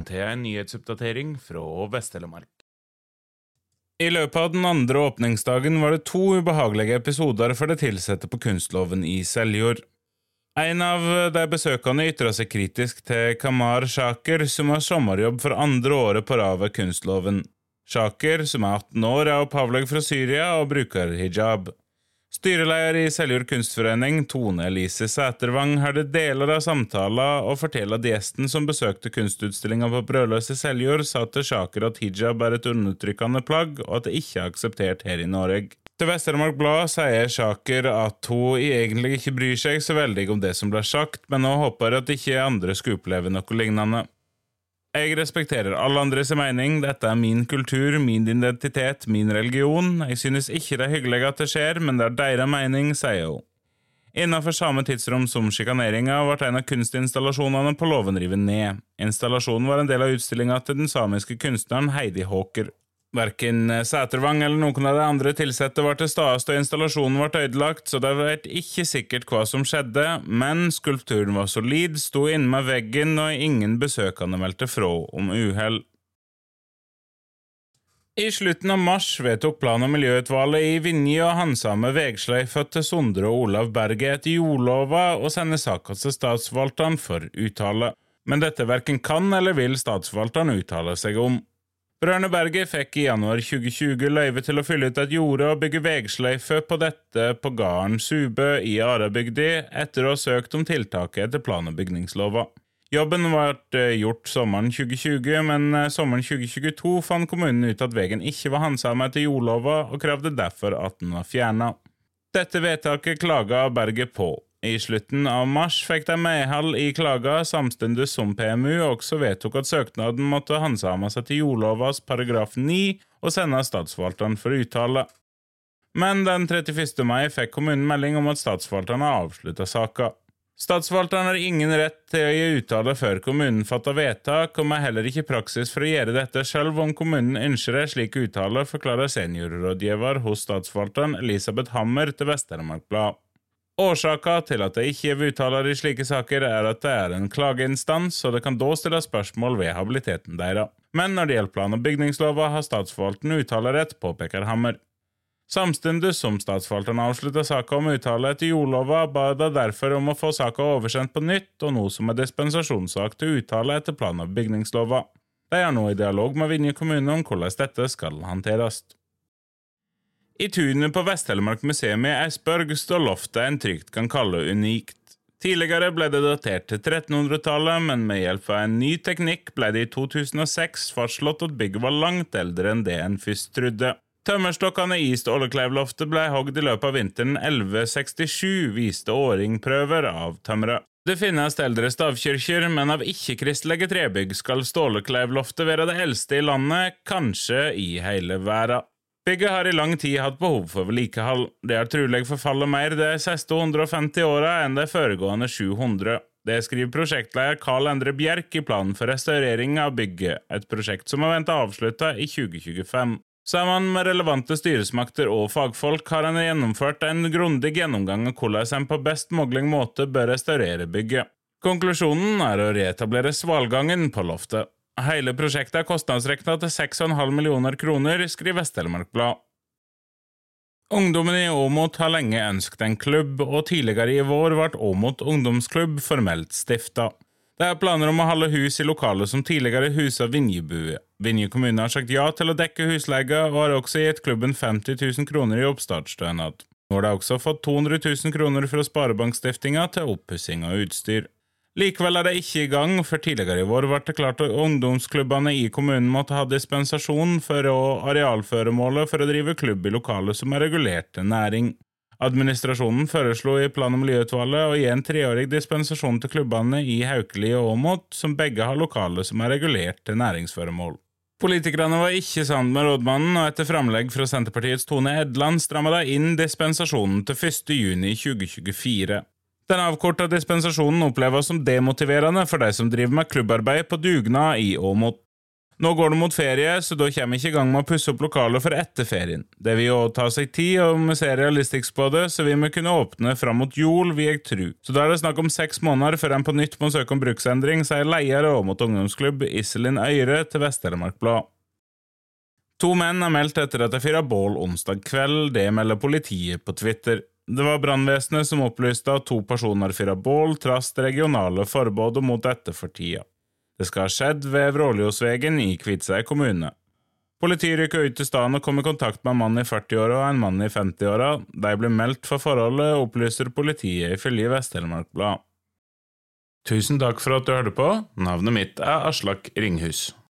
Velkommen til en nyhetsoppdatering fra Vest-Telemark. I løpet av den andre åpningsdagen var det to ubehagelige episoder for de ansatte på Kunstloven i Seljord. En av de besøkende ytra seg kritisk til Kamar Shaker, som har sommerjobb for andre året på rad ved Kunstloven. Shaker, som er 18 år, er opphavlig fra Syria og bruker hijab. Styreleder i Seljord kunstforening, Tone Elise Sætervang, hadde deler av samtalen og forteller at gjesten som besøkte kunstutstillinga på Brødløs i Seljord, sa til Shaker at hijab er et undertrykkende plagg, og at det ikke er akseptert her i Norge. Til Vest-Telemark Blad sier Shaker at hun egentlig ikke bryr seg så veldig om det som ble sagt, men hun håper at ikke andre skal oppleve noe lignende. Jeg respekterer alle andres mening, dette er min kultur, min identitet, min religion, jeg synes ikke det er hyggelig at det skjer, men det er deres mening, sier hun. Innenfor samme tidsrom som sjikaneringa ble en av kunstinstallasjonene på låven revet ned. Installasjonen var en del av utstillinga til den samiske kunstneren Heidi Håker. Verken Sætervang eller noen av de andre ansatte var til stede da installasjonen ble ødelagt, så det vet ikke sikkert hva som skjedde, men skulpturen var solid, sto inne med veggen, og ingen besøkende meldte fra om uhell. I slutten av mars vedtok plan- og miljøutvalget i Vinje å handsame vegsløyfa til Sondre og Olav Berget etter jordlova og sende saka til statsforvalteren for uttale. Men dette verken kan eller vil statsforvalteren uttale seg om. Brødrene Berget fikk i januar 2020 løyve til å fylle ut et jorde og bygge vegsløyfe på dette på gården Subø i Arabygdi, etter å ha søkt om tiltaket etter plan- og bygningslova. Jobben ble gjort sommeren 2020, men sommeren 2022 fant kommunen ut at veien ikke var handsama etter jordlova, og krevde derfor at den var fjerna. Dette vedtaket klaga Berget på. I slutten av mars fikk de medhold i klaga, samtidig som PMU også vedtok at søknaden måtte handsames etter jordlovas paragraf 9 og sendes statsforvalteren for uttale. Men den 31. mai fikk kommunen melding om at statsforvalteren har avslutta saka. Statsforvalteren har ingen rett til å gi uttale før kommunen fatter vedtak, og er heller ikke praksis for å gjøre dette selv om kommunen ønsker en slik uttale, forklarer seniorrådgiver hos statsforvalteren Elisabeth Hammer til Vest-Telemark Blad. Årsaka til at det ikke er uttaler i slike saker, er at det er en klageinstans, og det kan da stilles spørsmål ved habiliteten deres. Men når det gjelder plan- og bygningslova, har statsforvalteren uttalerett, påpeker Hammer. Samtidig som statsforvalteren avslutta saka om uttale etter jordlova, ba de derfor om å få saka oversendt på nytt, og noe som er dispensasjonssak til uttale etter plan- og bygningslova. De er nå i dialog med Vinje kommune om hvordan dette skal håndteres. I tunet på Vest-Telemark museum i Eidsborg står loftet en trygt kan kalle unikt. Tidligere ble det datert til 1300-tallet, men med hjelp av en ny teknikk ble det i 2006 fastslått at bygget var langt eldre enn det en først trodde. Tømmerstokkene i Stålekleiv-loftet ble hogd i løpet av vinteren 1167, viste åringprøver av tømmeret. Det finnes eldre stavkirker, men av ikke-kristelige trebygg skal Stålekleiv-loftet være det eldste i landet, kanskje i hele verden. Bygget har i lang tid hatt behov for vedlikehold. Det har trolig forfallet mer de siste 150 åra enn de foregående 700. Det skriver prosjektleder Carl Endre Bjerk i planen for restaurering av bygget, et prosjekt som er ventet avslutta i 2025. Sammen med relevante styresmakter og fagfolk har en gjennomført en grundig gjennomgang av hvordan en på best mulig måte bør restaurere bygget. Konklusjonen er å reetablere svalgangen på loftet. Hele prosjektet er kostnadsrekna til 6,5 millioner kroner, skriver Vest-Telemark Blad. Ungdommen i Åmot har lenge ønsket en klubb, og tidligere i vår ble Åmot ungdomsklubb formelt stifta. Det er planer om å holde hus i lokalet som tidligere husa Vinjebue. Vinje kommune har sagt ja til å dekke husleie, og har også gitt klubben 50 000 kroner i oppstartsstønad. Nå har de også fått 200 000 kroner fra Sparebankstiftinga til oppussing av utstyr. Likevel er det ikke i gang, for tidligere i vår ble det klart at ungdomsklubbene i kommunen måtte ha dispensasjon for å arealføremålet for å drive klubb i lokaler som er regulert til næring. Administrasjonen foreslo i plan- og miljøutvalget å gi en treårig dispensasjon til klubbene i Haukeli og Åmot, som begge har lokaler som er regulert til næringsføremål. Politikerne var ikke sammen med rådmannen, og etter framlegg fra Senterpartiets Tone Edland stramma de inn dispensasjonen til 1. juni 2024. Den avkorta dispensasjonen oppleves som demotiverende for de som driver med klubbarbeid på dugnad i Åmot. Nå går det mot ferie, så da kommer vi ikke i gang med å pusse opp lokalet for etter ferien. Det vil jo ta seg tid, og vi ser realistisk på det, så vi må kunne åpne fram mot jul, vil jeg tru. Så da er det snakk om seks måneder før en på nytt må søke om bruksendring, sier leder av Åmot ungdomsklubb Iselin Øyre til Vest-Telemark Blad. To menn er meldt etter at de fyra bål onsdag kveld, det melder politiet på Twitter. Det var brannvesenet som opplyste at to personer fyra bål trass det regionale forbudet mot dette for tida. Det skal ha skjedd ved Vråljosvegen i Kviteseid kommune. Politiet rykka ut til stedet og kom i kontakt med en mann i 40-åra og en mann i 50-åra. De ble meldt for forholdet, opplyser politiet ifølge Vest-Telemark Blad. Tusen takk for at du hørte på. Navnet mitt er Aslak Ringhus.